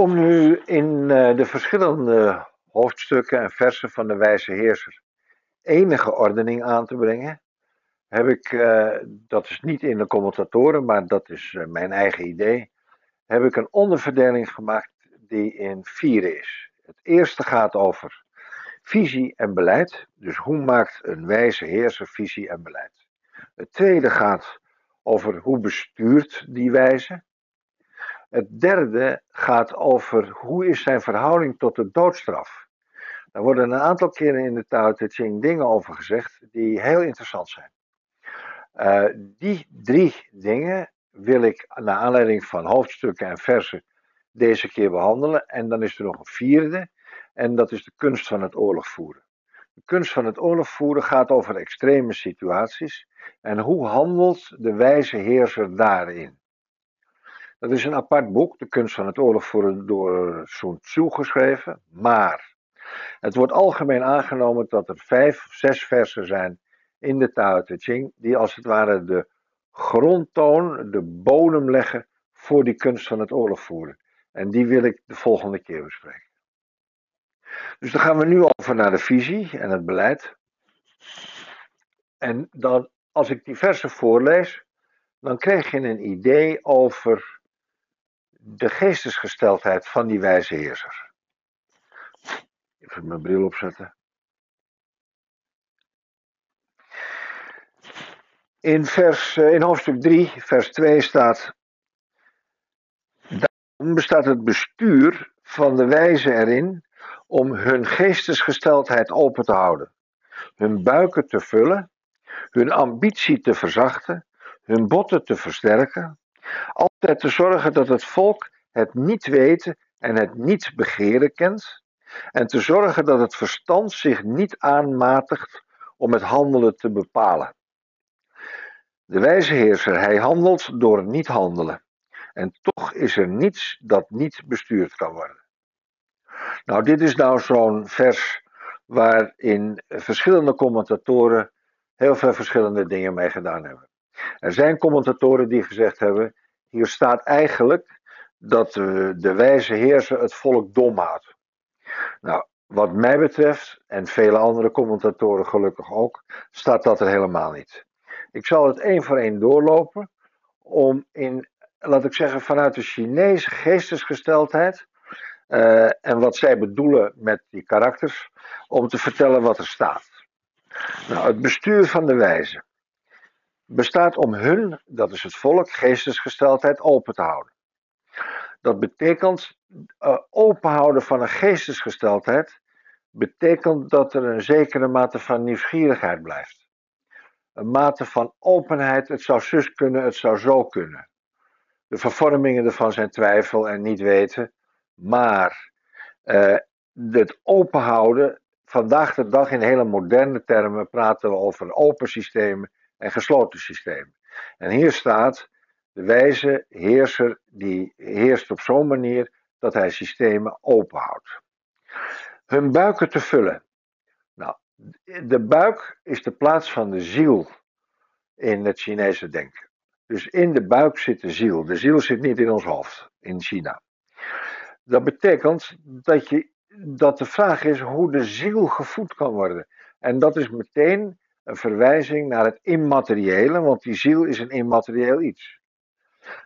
Om nu in eh, de verschillende hoofdstukken en versen van de wijze heerser enige ordening aan te brengen, heb ik, uh, dat is niet in de commentatoren, maar dat is uh, mijn eigen idee, heb ik een onderverdeling gemaakt die in vier is. Het eerste gaat over visie en beleid, dus hoe maakt een wijze heerser visie en beleid. Het tweede gaat over hoe bestuurt die wijze. Het derde gaat over hoe is zijn verhouding tot de doodstraf. Daar worden een aantal keren in de Tao Te Ching dingen over gezegd die heel interessant zijn. Uh, die drie dingen wil ik naar aanleiding van hoofdstukken en versen deze keer behandelen. En dan is er nog een vierde, en dat is de kunst van het oorlog voeren. De kunst van het oorlog voeren gaat over extreme situaties en hoe handelt de wijze heerser daarin. Dat is een apart boek, De kunst van het oorlog voeren, door Sun Tzu geschreven. Maar het wordt algemeen aangenomen dat er vijf of zes versen zijn in de Tao Te Ching, die als het ware de grondtoon, de bodem leggen voor die kunst van het oorlog voeren. En die wil ik de volgende keer bespreken. Dus dan gaan we nu over naar de visie en het beleid. En dan, als ik die versen voorlees, dan krijg je een idee over de geestesgesteldheid van die wijze heerser. Even mijn bril opzetten. In, vers, eh, in hoofdstuk 3, vers 2 staat. Daarom bestaat het bestuur van de wijze erin om hun geestesgesteldheid open te houden, hun buiken te vullen, hun ambitie te verzachten, hun botten te versterken, altijd te zorgen dat het volk het niet weten en het niet begeren kent, en te zorgen dat het verstand zich niet aanmatigt om het handelen te bepalen. De wijze heerser, hij handelt door niet handelen. En toch is er niets dat niet bestuurd kan worden. Nou, dit is nou zo'n vers waarin verschillende commentatoren heel veel verschillende dingen mee gedaan hebben. Er zijn commentatoren die gezegd hebben: hier staat eigenlijk dat de, de wijze heerser het volk dom houdt. Nou, wat mij betreft, en vele andere commentatoren gelukkig ook, staat dat er helemaal niet. Ik zal het één voor één doorlopen om in, laat ik zeggen, vanuit de Chinese geestesgesteldheid uh, en wat zij bedoelen met die karakters, om te vertellen wat er staat. Nou, het bestuur van de wijze bestaat om hun, dat is het volk, geestesgesteldheid open te houden. Dat betekent uh, openhouden van een geestesgesteldheid, betekent dat er een zekere mate van nieuwsgierigheid blijft. Een mate van openheid, het zou zus kunnen, het zou zo kunnen. De vervormingen ervan zijn twijfel en niet weten, maar uh, het openhouden, vandaag de dag in hele moderne termen praten we over open systemen en gesloten systemen. En hier staat, de wijze heerser die heerst op zo'n manier dat hij systemen openhoudt. Hun buiken te vullen. Nou, de buik is de plaats van de ziel in het Chinese denken. Dus in de buik zit de ziel. De ziel zit niet in ons hoofd in China. Dat betekent dat, je, dat de vraag is hoe de ziel gevoed kan worden. En dat is meteen een verwijzing naar het immateriële, want die ziel is een immaterieel iets.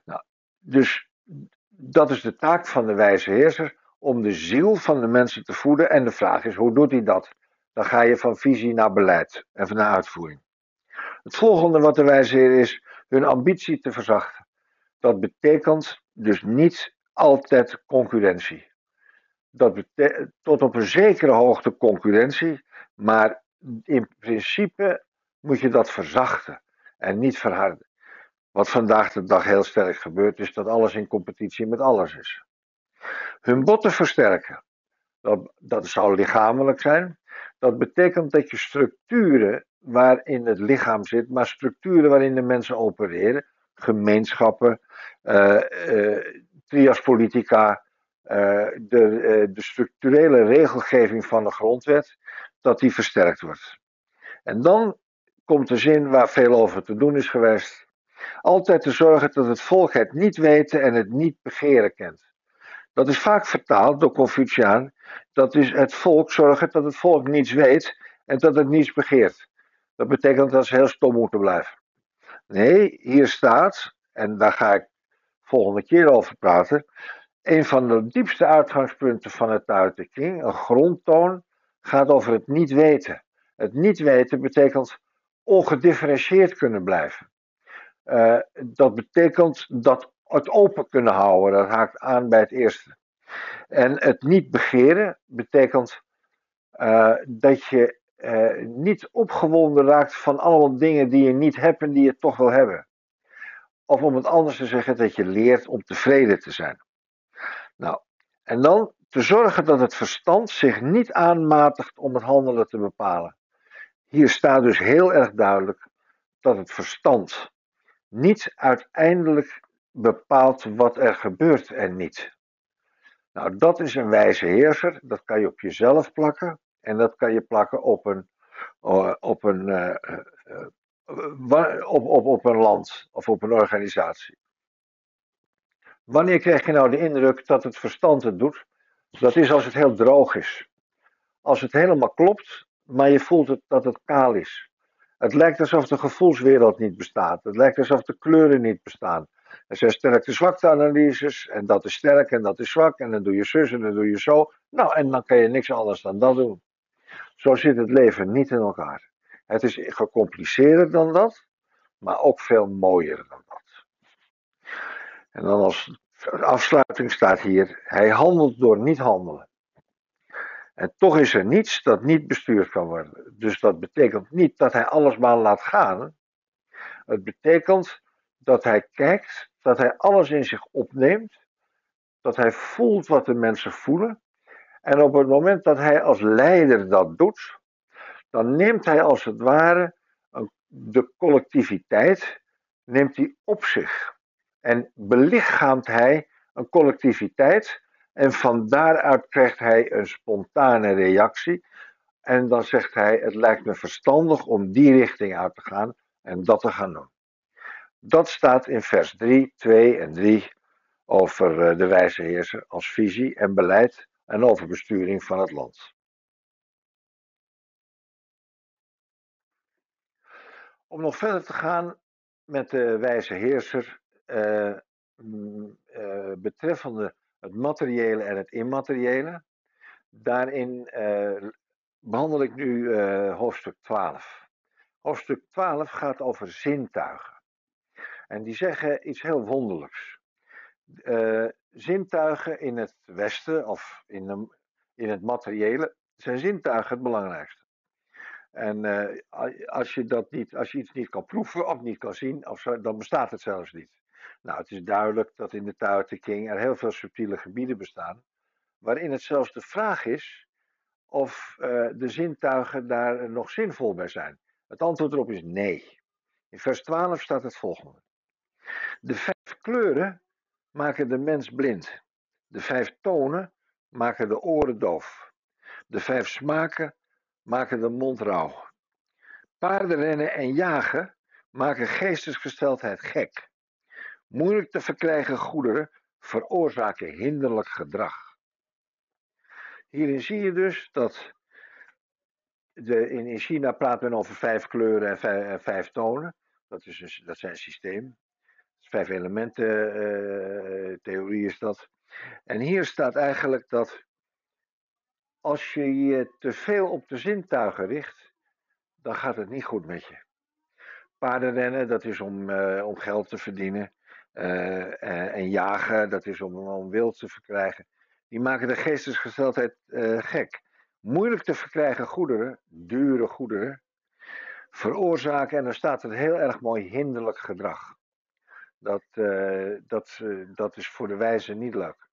Nou, dus dat is de taak van de wijze heerser, om de ziel van de mensen te voeden. En de vraag is, hoe doet hij dat? Dan ga je van visie naar beleid en van naar uitvoering. Het volgende wat de wijze heer is, hun ambitie te verzachten. Dat betekent dus niet altijd concurrentie. Dat betekent tot op een zekere hoogte concurrentie, maar in principe moet je dat verzachten en niet verharden. Wat vandaag de dag heel sterk gebeurt, is dat alles in competitie met alles is. Hun botten versterken, dat, dat zou lichamelijk zijn. Dat betekent dat je structuren waarin het lichaam zit, maar structuren waarin de mensen opereren, gemeenschappen, uh, uh, triaspolitica, de, de structurele regelgeving van de grondwet, dat die versterkt wordt. En dan komt de zin waar veel over te doen is geweest. Altijd te zorgen dat het volk het niet weten en het niet begeren kent. Dat is vaak vertaald door Confuciaan. Dat is het volk zorgen dat het volk niets weet en dat het niets begeert. Dat betekent dat ze heel stom moeten blijven. Nee, hier staat, en daar ga ik volgende keer over praten. Een van de diepste uitgangspunten van het Tao Te een grondtoon, gaat over het niet weten. Het niet weten betekent ongedifferentieerd kunnen blijven. Uh, dat betekent dat het open kunnen houden, dat haakt aan bij het eerste. En het niet begeren betekent uh, dat je uh, niet opgewonden raakt van allemaal dingen die je niet hebt en die je toch wil hebben. Of om het anders te zeggen, dat je leert om tevreden te zijn. Nou, en dan te zorgen dat het verstand zich niet aanmatigt om het handelen te bepalen. Hier staat dus heel erg duidelijk dat het verstand niet uiteindelijk bepaalt wat er gebeurt en niet. Nou, dat is een wijze heerser. Dat kan je op jezelf plakken en dat kan je plakken op een, eh, op een, uh, uh, op, op, op een land of op een organisatie. Wanneer krijg je nou de indruk dat het verstand het doet? Dat is als het heel droog is. Als het helemaal klopt, maar je voelt het, dat het kaal is. Het lijkt alsof de gevoelswereld niet bestaat. Het lijkt alsof de kleuren niet bestaan. Er zijn sterke zwakteanalyses en dat is sterk en dat is zwak en dan doe je zus en dan doe je zo. Nou, en dan kan je niks anders dan dat doen. Zo zit het leven niet in elkaar. Het is gecompliceerder dan dat, maar ook veel mooier dan dat. En dan als afsluiting staat hier: hij handelt door niet handelen. En toch is er niets dat niet bestuurd kan worden. Dus dat betekent niet dat hij alles maar laat gaan. Het betekent dat hij kijkt, dat hij alles in zich opneemt, dat hij voelt wat de mensen voelen. En op het moment dat hij als leider dat doet, dan neemt hij als het ware de collectiviteit neemt hij op zich. En belichaamt hij een collectiviteit en van daaruit krijgt hij een spontane reactie. En dan zegt hij: Het lijkt me verstandig om die richting uit te gaan en dat te gaan doen. Dat staat in vers 3, 2 en 3 over eh, de wijze heerser als visie en beleid en over besturing van het land. Om nog verder te gaan met de wijze heerser uh, uh, betreffende het materiële en het immateriële. Daarin uh, behandel ik nu hoofdstuk 12. Hoofdstuk 12 gaat over zintuigen. En die zeggen iets heel wonderlijks. Zintuigen in het Westen of in, de, in het materiële zijn zintuigen het belangrijkste. En als, je dat niet, als je iets niet kan proeven of niet kan zien, dan bestaat het zelfs niet. Nou, het is duidelijk dat in de Tao King er heel veel subtiele gebieden bestaan, waarin het zelfs de vraag is of uh, de zintuigen daar nog zinvol bij zijn. Het antwoord erop is nee. In vers 12 staat het volgende. De vijf kleuren maken de mens blind. De vijf tonen maken de oren doof. De vijf smaken maken de mond rauw. Paardenrennen en jagen maken geestesgesteldheid gek. Moeilijk te verkrijgen goederen veroorzaken hinderlijk gedrag. Hierin zie je dus dat de, in, in China praat men over vijf kleuren en vijf, tonen. Dat, is een, dat zijn een systeem. Vijf elementen uh, theorie is dat. En hier staat eigenlijk dat als je je te veel op de zintuigen richt, dan gaat het niet goed met je. Paardenrennen, dat is om, uh, om geld te verdienen. Uh, en jagen, dat is om, om wild te verkrijgen. Die maken de geestesgesteldheid uh, gek. Moeilijk te verkrijgen goederen, dure goederen, veroorzaken, en dan staat het heel erg mooi, hinderlijk gedrag. Dat, dat, dat is voor de wijze niet leuk.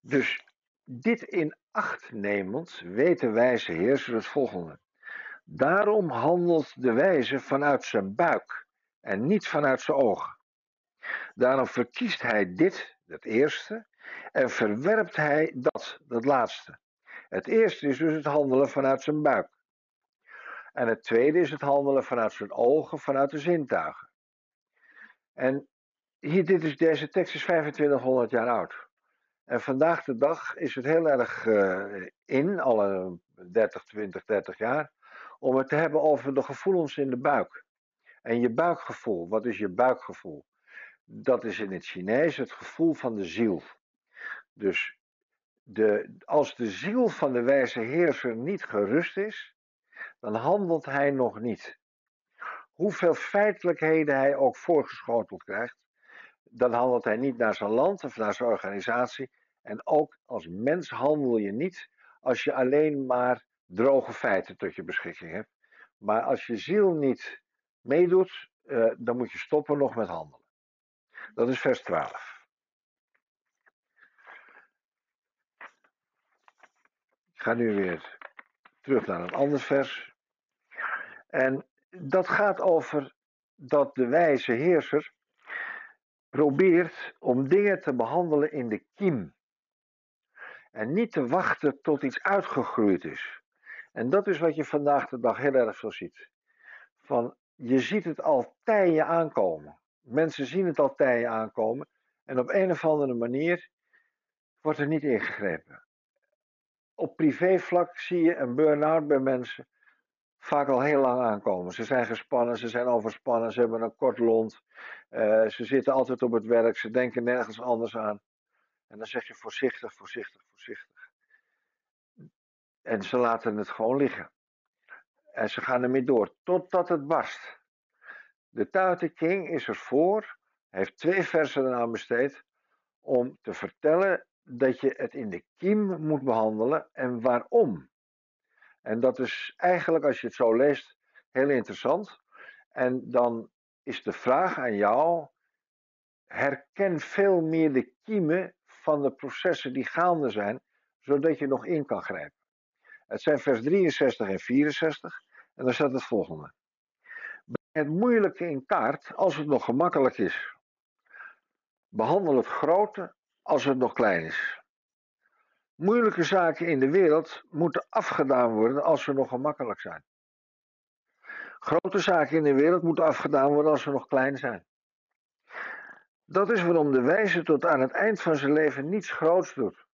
Dus dit in acht nemend weet de wijze heerser het volgende. Daarom handelt de wijze vanuit zijn buik en niet vanuit zijn ogen. Daarom verkiest hij dit, het eerste, en verwerpt hij dat, dat laatste. Het eerste is dus het handelen vanuit zijn buik. En het tweede is het handelen vanuit zijn ogen, vanuit de zintuigen. En hier, dit is, deze tekst is 2500 jaar oud. En vandaag de dag is het heel erg uh, in, alle 30, 20, 30 jaar, om het te hebben over de gevoelens in de buik. En je buikgevoel, wat is je buikgevoel? Dat is in het Chinees het gevoel van de ziel. Dus de, als de ziel van de wijze heerser niet gerust is, dan handelt hij nog niet. Hoeveel feitelijkheden hij ook voorgeschoteld krijgt, dan handelt hij niet naar zijn land of naar zijn organisatie. En ook als mens handel je niet als je alleen maar droge feiten tot je beschikking hebt. Maar als je ziel niet meedoet, uh, dan moet je stoppen nog met handelen. Dat is vers 12. Ik ga nu weer terug naar een ander vers. En dat gaat over dat de wijze heerser probeert om dingen te behandelen in de kiem. En niet te wachten tot iets uitgegroeid is. En dat is wat je vandaag de dag heel erg veel ziet. Van, je ziet het al tijden aankomen. Mensen zien het al tijden aankomen. En op een of andere manier wordt er niet ingegrepen. Op privévlak zie je een burn-out bij mensen vaak al heel lang aankomen. Ze zijn gespannen, ze zijn overspannen, ze hebben een kort lont. Uh, ze zitten altijd op het werk, ze denken nergens anders aan. En dan zeg je voorzichtig, voorzichtig, voorzichtig. En ze laten het gewoon liggen. En ze gaan ermee door, totdat het barst. De Tao King is ervoor, heeft twee versen eraan besteed, om te vertellen dat je het in de kiem moet behandelen en waarom. En dat is eigenlijk, als je het zo leest, heel interessant. En dan is de vraag aan jou: herken veel meer de kiemen van de processen die gaande zijn, zodat je nog in kan grijpen. Het zijn vers 63 en 64 en dan staat het volgende. Het moeilijke in kaart als het nog gemakkelijk is. Behandel het grote als het nog klein is. Moeilijke zaken in de wereld moeten afgedaan worden als ze nog gemakkelijk zijn. Grote zaken in de wereld moeten afgedaan worden als ze nog klein zijn. Dat is waarom de wijze tot aan het eind van zijn leven niets groots doet.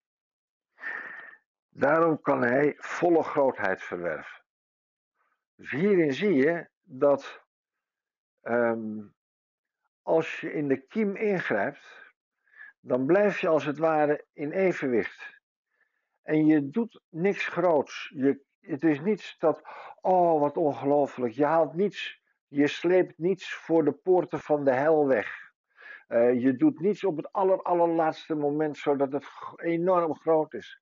Daarom kan hij volle grootheid verwerven. Dus hierin zie je dat um, als je in de kiem ingrijpt, dan blijf je als het ware in evenwicht. En je doet niks groots. Je, het is niets dat, oh wat ongelooflijk. Je haalt niets, je sleept niets voor de poorten van de hel weg. Uh, je doet niets op het aller, allerlaatste moment zodat het enorm groot is.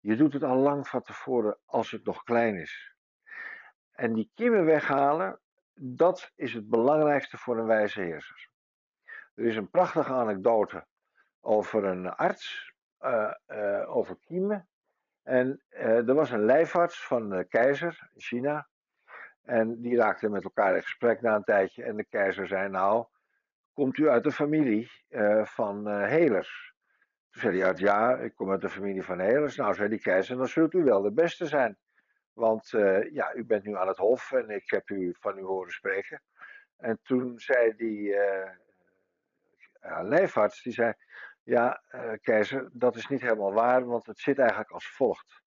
Je doet het al lang van tevoren als het nog klein is. En die kiemen weghalen, dat is het belangrijkste voor een wijze heerser. Er is een prachtige anekdote over een arts uh, uh, over kiemen. En uh, er was een lijfarts van de keizer in China. En die raakten met elkaar in gesprek na een tijdje. En de keizer zei: Nou, komt u uit de familie van helers? Toen zei hij uit: Ja, ik kom uit de familie van helers. Nou, zei die keizer: Dan zult u wel de beste zijn. Want ja, u bent nu aan het hof en ik heb u van u horen spreken. En toen zei die lijfarts: die zei, ja, uh, keizer, dat is niet helemaal waar, want het zit eigenlijk als volgt.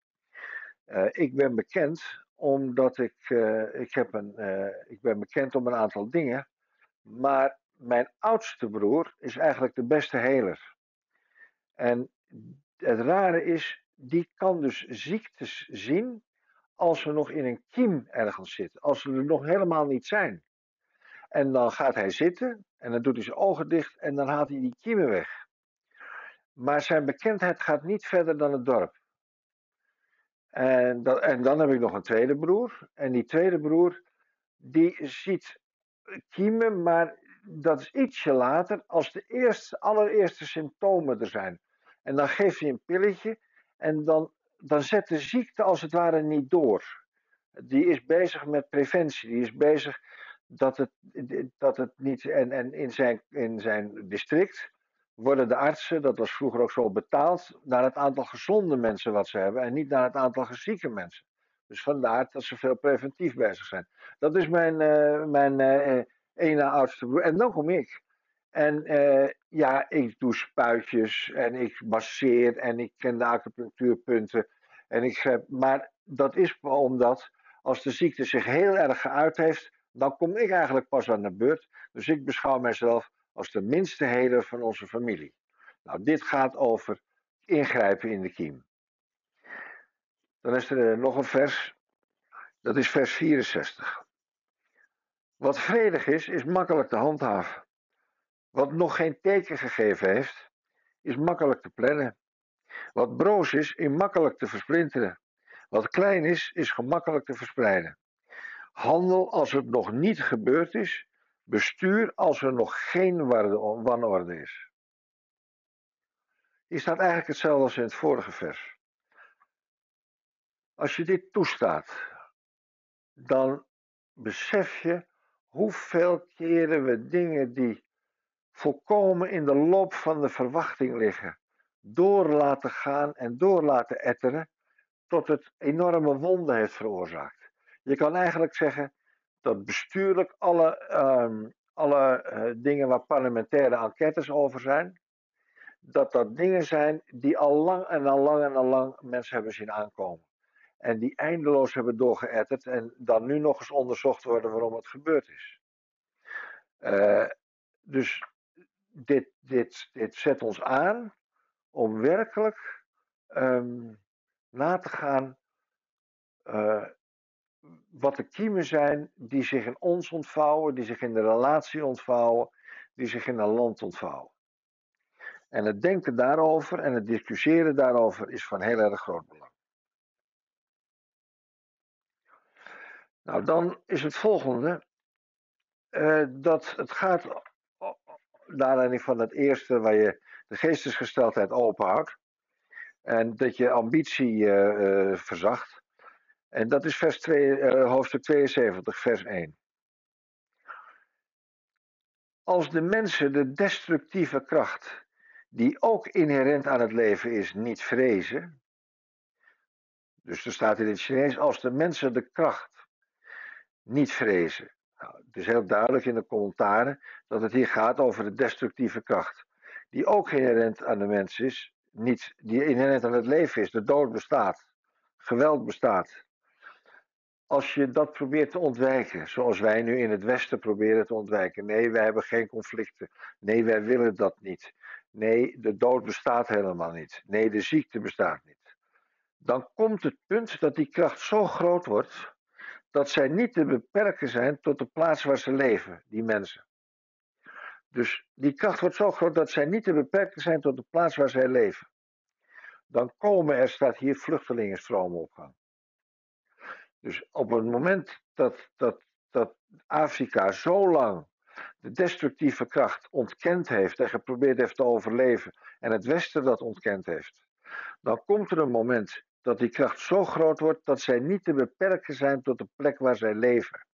Uh, ik ben bekend omdat ik, uh, ik, heb een, ik ben bekend om een aantal dingen, maar mijn oudste broer is eigenlijk de beste heler. En het rare is, die kan dus ziektes zien als ze nog in een kiem ergens zitten, als ze er nog helemaal niet zijn. En dan gaat hij zitten en dan doet hij zijn ogen dicht en dan haalt hij die kiemen weg. Maar zijn bekendheid gaat niet verder dan het dorp. En, dat, en dan heb ik nog een tweede broer. En die tweede broer, die ziet kiemen, maar dat is ietsje later, als de eerste, allereerste symptomen er zijn. En dan geeft hij een pilletje en dan, dan zet de ziekte als het ware niet door. Die is bezig met preventie, die is bezig dat het, dat het niet. En, en in, zijn, in zijn district worden de artsen, dat was vroeger ook zo, betaald naar het aantal gezonde mensen wat ze hebben en niet naar het aantal zieke mensen. Dus vandaar dat ze veel preventief bezig zijn. Dat is mijn, uh, mijn uh, ene oudste broer. En dan kom ik. En eh, ja, ik doe spuitjes en ik masseer en ik ken de acupunctuurpunten. En ik, maar dat is omdat als de ziekte zich heel erg geuit heeft, dan kom ik eigenlijk pas aan de beurt. Dus ik beschouw mezelf als de minste heler van onze familie. Nou, dit gaat over ingrijpen in de kiem. Dan is er nog een vers, dat is vers 64. Wat vredig is, is makkelijk te handhaven. Wat nog geen teken gegeven heeft, is makkelijk te plannen. Wat broos is, is makkelijk te versplinteren. Wat klein is, is gemakkelijk te verspreiden. Handel als het nog niet gebeurd is, bestuur als er nog geen wanorde is. Hier staat eigenlijk hetzelfde als in het vorige vers. Als je dit toestaat, dan besef je hoeveel keren we dingen die volkomen in de loop van de verwachting liggen, door laten gaan en door laten etteren, tot het enorme wonden heeft veroorzaakt. Je kan eigenlijk zeggen dat bestuurlijk alle, ehm, alle eh, dingen waar parlementaire enquêtes over zijn, dat dat dingen zijn die al lang en al lang en al lang mensen hebben zien aankomen. En die eindeloos hebben doorgeëtterd en dan nu nog eens onderzocht worden waarom het gebeurd is. Uh, dus dit, dit, dit zet ons aan om werkelijk um, na te gaan uh, wat de kiemen zijn die zich in ons ontvouwen, die zich in de relatie ontvouwen, die zich in een land ontvouwen. En het denken daarover en het discussiëren daarover is van heel erg groot belang. Nou, dan is het volgende uh, dat het gaat, naar aanleiding van het eerste, waar je de geestesgesteldheid openhoudt en dat je ambitie uh, verzacht. En dat is vers 2, hoofdstuk 72, vers 1. Als de mensen de destructieve kracht, die ook inherent aan het leven is, niet vrezen. Dus er staat in het Chinees: als de mensen de kracht niet vrezen. Het is heel duidelijk in de commentaren dat het hier gaat over de destructieve kracht, die ook inherent aan de mens is, niet, die inherent aan het leven is. De dood bestaat, geweld bestaat. Als je dat probeert te ontwijken, zoals wij nu in het Westen proberen te ontwijken. Nee, wij hebben geen conflicten. Nee, wij willen dat niet. Nee, de dood bestaat helemaal niet. Nee, de ziekte bestaat niet. Dan komt het punt dat die kracht zo groot wordt dat zij niet te beperken zijn tot de plaats waar ze leven, die mensen. Dus die kracht wordt zo groot dat zij niet te beperken zijn tot de plaats waar zij leven. Dan komen er, staat hier, vluchtelingenstromen op gang. Dus op het moment dat, dat, dat Afrika zo lang de destructieve kracht ontkend heeft en geprobeerd heeft te overleven, en het Westen dat ontkend heeft, dan komt er een moment dat die kracht zo groot wordt dat zij niet te beperken zijn tot de plek waar zij leven.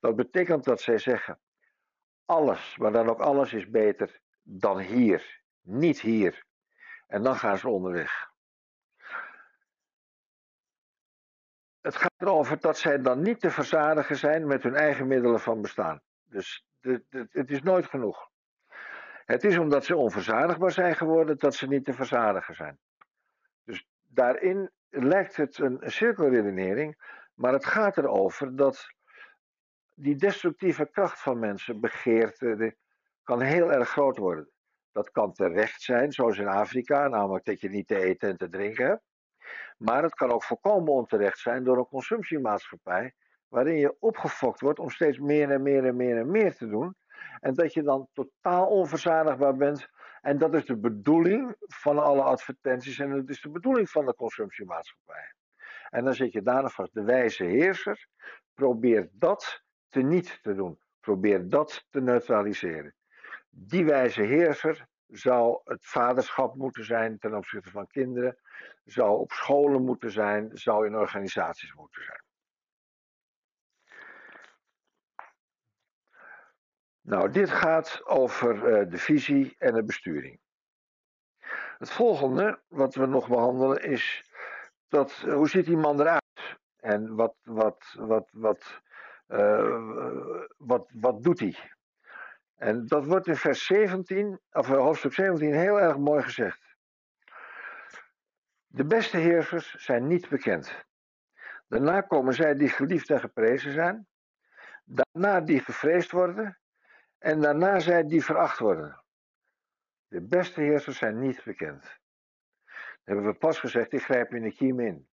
Dat betekent dat zij zeggen: alles, maar dan ook alles is beter dan hier, niet hier. En dan gaan ze onderweg. Het gaat erover dat zij dan niet te verzadigen zijn met hun eigen middelen van bestaan. Dus het is nooit genoeg. Het is omdat ze onverzadigbaar zijn geworden dat ze niet te verzadigen zijn. Dus daarin lijkt het een cirkelredenering, maar het gaat erover dat die destructieve kracht van mensen, begeerte, kan heel erg groot worden. Dat kan terecht zijn, zoals in Afrika, namelijk dat je niet te eten en te drinken hebt. Maar het kan ook volkomen onterecht zijn door een consumptiemaatschappij, waarin je opgefokt wordt om steeds meer en meer en meer en meer te doen. En dat je dan totaal onverzadigbaar bent en dat is de bedoeling van alle advertenties en dat is de bedoeling van de consumptiemaatschappij. En dan zit je daarna vast. De wijze heerser probeert dat te niet te doen. Probeer dat te neutraliseren. Die wijze heerser zou het vaderschap moeten zijn ten opzichte van kinderen, zou op scholen moeten zijn, zou in organisaties moeten zijn. Nou, dit gaat over uh, de visie en de besturing. Het volgende wat we nog behandelen is dat, uh, hoe ziet die man eruit? En wat, wat, wat, wat, uh, wat, wat doet hij? En dat wordt in vers 17, of hoofdstuk 17, heel erg mooi gezegd. De beste heersers zijn niet bekend. Daarna komen zij die geliefd en geprezen zijn. Daarna die gevreesd worden. En daarna zij die veracht worden. De beste heersers zijn niet bekend. Dat hebben we pas gezegd, die grijpen in de kiem in.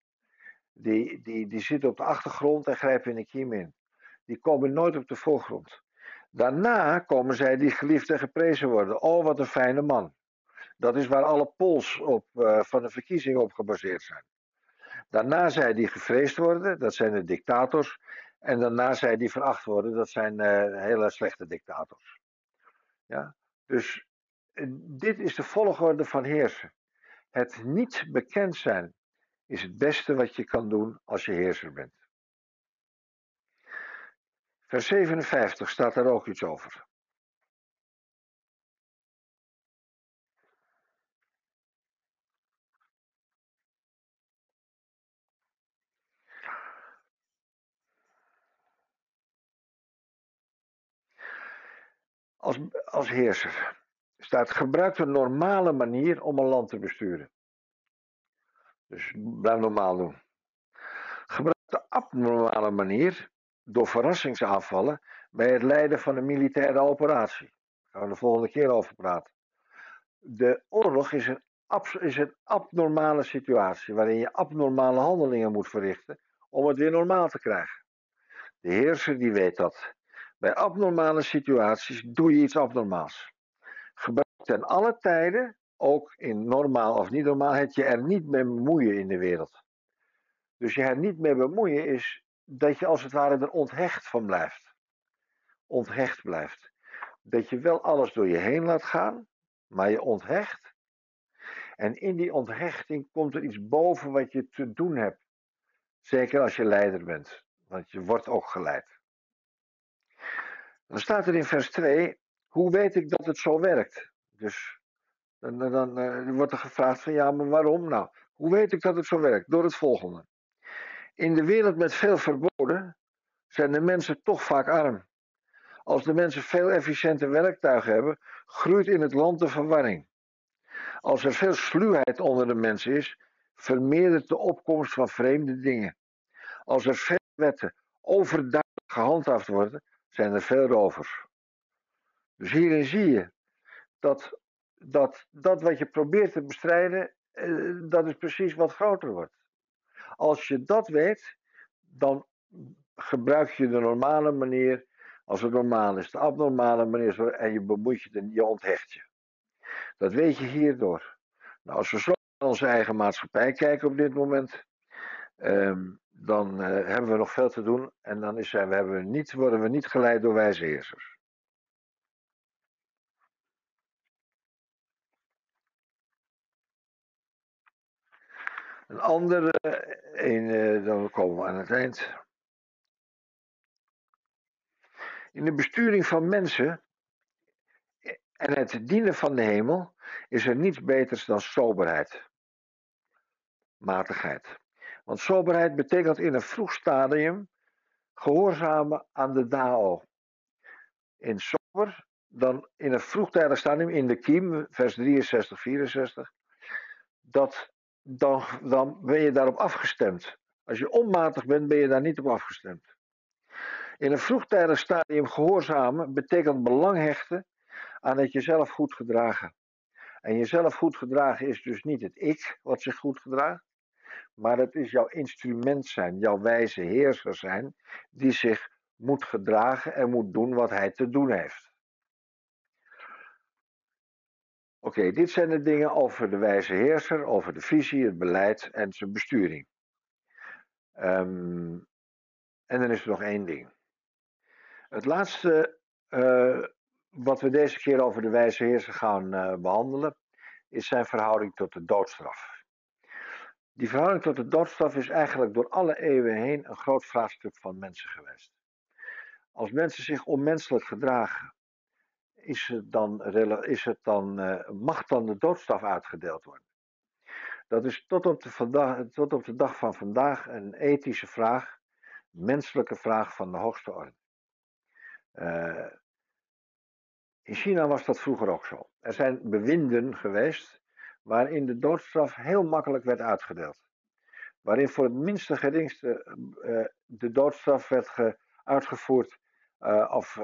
Die, die, die zitten op de achtergrond en grijpen in de kiem in. Die komen nooit op de voorgrond. Daarna komen zij die geliefd en geprezen worden. Oh, wat een fijne man. Dat is waar alle pols op, uh, van de verkiezingen op gebaseerd zijn. Daarna zij die gevreesd worden, dat zijn de dictators. En daarna zij die veracht worden, dat zijn uh, hele slechte dictators. Ja? Dus uh, dit is de volgorde van heersen. Het niet bekend zijn is het beste wat je kan doen als je heerser bent. Vers 57 staat daar ook iets over. Als, als heerser staat gebruik een normale manier om een land te besturen. Dus blijf normaal doen. Gebruik de abnormale manier door verrassingsaanvallen bij het leiden van een militaire operatie. Daar gaan we de volgende keer over praten. De oorlog is een, is een abnormale situatie waarin je abnormale handelingen moet verrichten om het weer normaal te krijgen. De heerser die weet dat. Bij abnormale situaties doe je iets abnormaals. Gebruik ten alle tijden, ook in normaal of niet normaal, het je er niet mee bemoeien in de wereld. Dus je er niet mee bemoeien is dat je als het ware er onthecht van blijft. Onthecht blijft. Dat je wel alles door je heen laat gaan, maar je onthecht. En in die onthechting komt er iets boven wat je te doen hebt. Zeker als je leider bent, want je wordt ook geleid. Dan staat er in vers 2, hoe weet ik dat het zo werkt? Dus dan, dan, dan wordt er gevraagd van ja, maar waarom? Nou, hoe weet ik dat het zo werkt? Door het volgende. In de wereld met veel verboden zijn de mensen toch vaak arm. Als de mensen veel efficiënte werktuigen hebben, groeit in het land de verwarring. Als er veel sluwheid onder de mensen is, vermeerdert de opkomst van vreemde dingen. Als er veel wetten overduidelijk gehandhaafd worden, zijn er veel rovers. Dus hierin zie je dat dat, dat wat je probeert te bestrijden, eh, dat is precies wat groter wordt. Als je dat weet, dan gebruik je de normale manier als het normaal is. De abnormale manier en je bemoeit je, je onthecht je. Dat weet je hierdoor. Nou, als we zo naar onze eigen maatschappij kijken op dit moment, um, dan uh, hebben we nog veel te doen en dan is, we hebben niet, worden we niet geleid door wijze heersers. Een andere, een, uh, dan komen we aan het eind. In de besturing van mensen en het dienen van de hemel is er niets beters dan soberheid, matigheid. Want soberheid betekent in een vroeg stadium gehoorzamen aan de Dao. In sober, dan in een vroegtijdig stadium, in de kiem, vers 63, 64, dat, dan, dan ben je daarop afgestemd. Als je onmatig bent, ben je daar niet op afgestemd. In een vroegtijdig stadium gehoorzamen betekent belang hechten aan het jezelf goed gedragen. En jezelf goed gedragen is dus niet het ik wat zich goed gedraagt, maar het is jouw instrument zijn, jouw wijze heerser zijn, die zich moet gedragen en moet doen wat hij te doen heeft. Oké, dit zijn de dingen over de wijze heerser, over de visie, het beleid en zijn besturing. Um, en dan is er nog één ding. Het laatste uh, wat we deze keer over de wijze heerser gaan uh, behandelen, is zijn verhouding tot de doodstraf. Die verhouding tot de doodstraf is eigenlijk door alle eeuwen heen een groot vraagstuk van mensen geweest. Als mensen zich onmenselijk gedragen, is het dan, is het dan, uh, mag dan de doodstraf uitgedeeld worden? Dat is tot op, de vandaag, tot op de dag van vandaag een ethische vraag, menselijke vraag van de hoogste orde. Uh, In China was dat vroeger ook zo. Er zijn bewinden geweest waarin de doodstraf heel makkelijk werd uitgedeeld. Waarin voor het minste geringste uh, de doodstraf werd uitgevoerd uh, of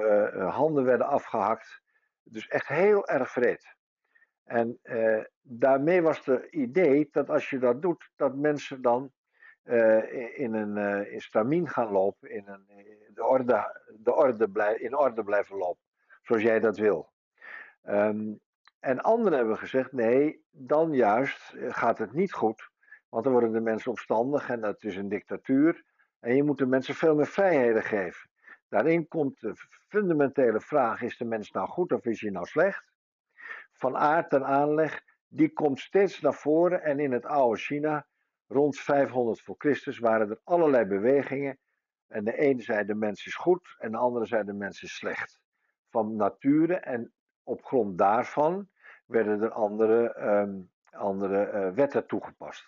handen werden afgehakt. Dus echt heel erg vreed. En daarmee was het idee dat als je dat doet, dat mensen dan in een in stramien gaan lopen, in, een, de orde, de orde blij, in orde blijven lopen zoals jij dat wil. Um, en anderen hebben gezegd: nee, dan juist eh, gaat het niet goed. Want dan worden de mensen opstandig en dat is een dictatuur. En je moet de mensen veel meer vrijheden geven. Daarin komt de fundamentele vraag: is de mens nou goed of is hij nou slecht? Van aard en aanleg, die komt steeds naar voren. En in het oude China, rond 500 voor Christus, waren er allerlei bewegingen. En de ene zei de mens is goed en de andere zei de mens is slecht van nature en op grond daarvan werden er andere, ehm, andere uh, wetten toegepast.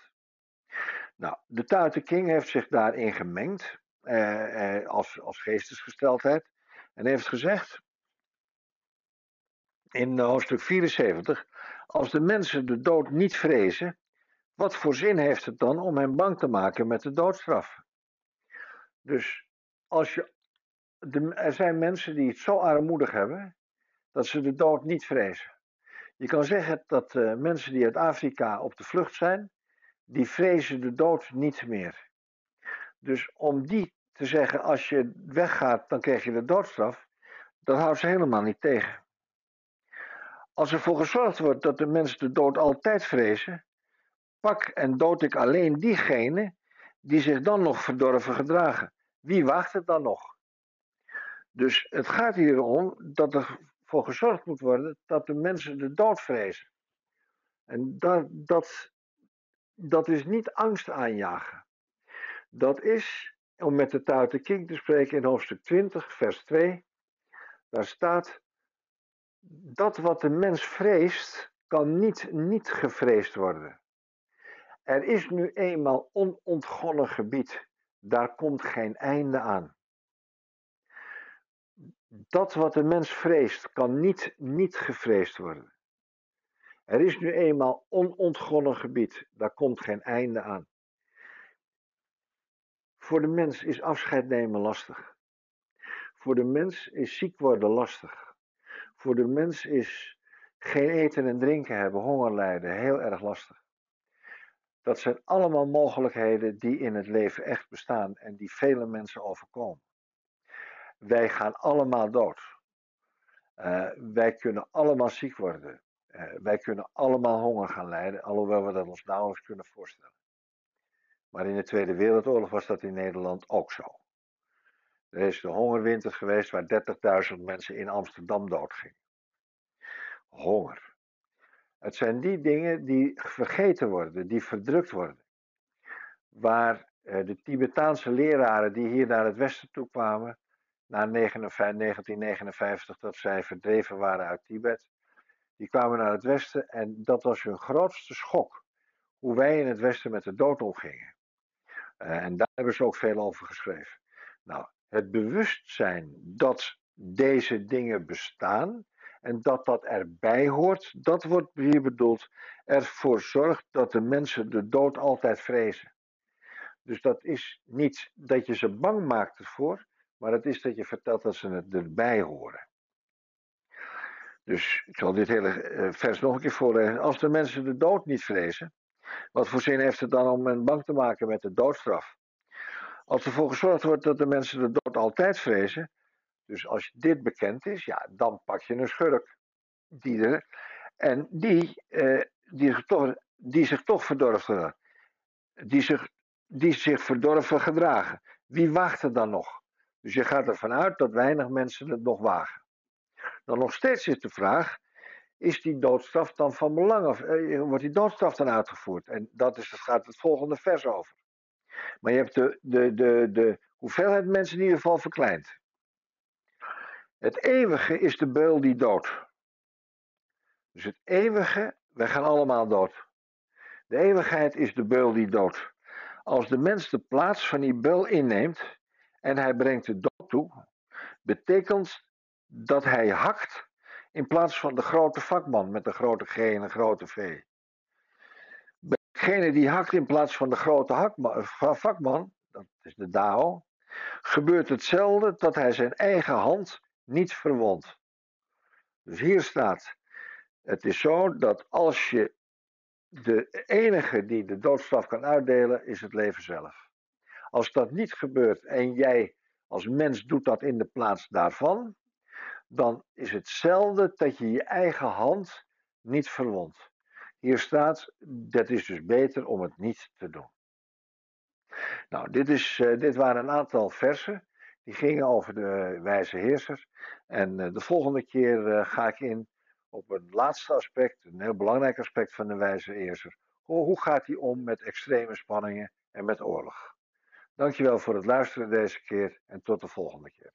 Nou, de Tuiten King heeft zich daarin gemengd uh, uh, als, als geestesgesteldheid en heeft gezegd in hoofdstuk 74: Als de mensen de dood niet vrezen, wat voor zin heeft het dan om hen bang te maken met de doodstraf? Dus als je er zijn mensen die het zo armoedig hebben dat ze de dood niet vrezen. Je kan zeggen dat uh, mensen die uit Afrika op de vlucht zijn, die vrezen de dood niet meer. Dus om die te zeggen, als je weggaat, dan krijg je de doodstraf, dat houdt ze helemaal niet tegen. Als ervoor gezorgd wordt dat de mensen de dood altijd vrezen, pak en dood ik alleen diegenen die zich dan nog verdorven gedragen. Wie wacht het dan nog? Dus het gaat hier om dat er voor gezorgd moet worden dat de mensen de dood vrezen. En dat, dat, is niet angst aanjagen. Dat is, om met de Tao King te spreken in hoofdstuk 20, vers 2, daar staat, dat wat de mens vreest, kan niet niet gevreesd worden. Er is nu eenmaal onontgonnen gebied, daar komt geen einde aan. Dat wat de mens vreest, kan niet niet gevreesd worden. Er is nu eenmaal onontgonnen gebied, daar komt geen einde aan. Voor de mens is afscheid nemen lastig. Voor de mens is ziek worden lastig. Voor de mens is geen eten en drinken hebben, honger lijden, heel erg lastig. Dat zijn allemaal mogelijkheden die in het leven echt bestaan en die vele mensen overkomen. Wij gaan allemaal dood. Uh, wij kunnen allemaal ziek worden. Uh, wij kunnen allemaal honger gaan lijden, alhoewel we dat ons nauwelijks kunnen voorstellen. Maar in de Tweede Wereldoorlog was dat in Nederland ook zo. Er is de hongerwinter geweest waar 30.000 mensen in Amsterdam doodgingen. Honger. Het zijn die dingen die vergeten worden, die verdrukt worden. Waar uh, de Tibetaanse leraren die hier naar het westen toe kwamen, na 1959 dat zij verdreven waren uit Tibet. Die kwamen naar het westen en dat was hun grootste schok. Hoe wij in het westen met de dood omgingen. Uh, en daar hebben ze ook veel over geschreven. Nou, het bewustzijn dat deze dingen bestaan en dat dat erbij hoort, dat wordt hier bedoeld, ervoor zorgt dat de mensen de dood altijd vrezen. Dus dat is niet dat je ze bang maakt ervoor, maar het is dat je vertelt dat ze het erbij horen. Dus ik zal dit hele eh, vers nog een keer voorlezen. Als de mensen de dood niet vrezen, wat voor zin heeft het dan om hen bang te maken met de doodstraf? Als ervoor gezorgd wordt dat de mensen de dood altijd vrezen, dus als dit bekend is, ja, dan pak je een schurk. Die er, en die, eh, die, zich toch, die zich toch verdorven, die zich, die zich verdorven gedragen. Wie wacht er dan nog? Dus je gaat ervan uit dat weinig mensen het nog wagen. Dan nog steeds is de vraag: is die doodstraf dan van belang? Of eh, wordt die doodstraf dan uitgevoerd? En dat is, dat gaat het volgende vers over. Maar je hebt de, de, de, de hoeveelheid mensen in ieder geval verkleind. Het eeuwige is de beul die dood. Dus het eeuwige, wij gaan allemaal dood. De eeuwigheid is de beul die dood. Als de mens de plaats van die beul inneemt, en hij brengt de dood toe, betekent dat hij hakt in plaats van de grote vakman met de grote G en een grote V. Degene die hakt in plaats van de grote vakman, dat is de Dao, gebeurt hetzelfde dat hij zijn eigen hand niet verwondt. Dus hier staat: Het is zo dat als je de enige die de doodstraf kan uitdelen, is het leven zelf. Als dat niet gebeurt en jij als mens doet dat in de plaats daarvan, dan is hetzelfde dat je je eigen hand niet verwondt. Hier staat, dat is dus beter om het niet te doen. Nou, dit, is, uh, dit waren een aantal versen. Die gingen over de wijze heerser. En uh, de volgende keer uh, ga ik in op een laatste aspect, een heel belangrijk aspect van de wijze heerser. Hoe, hoe gaat hij om met extreme spanningen en met oorlog? Dankjewel voor het luisteren deze keer en tot de volgende keer.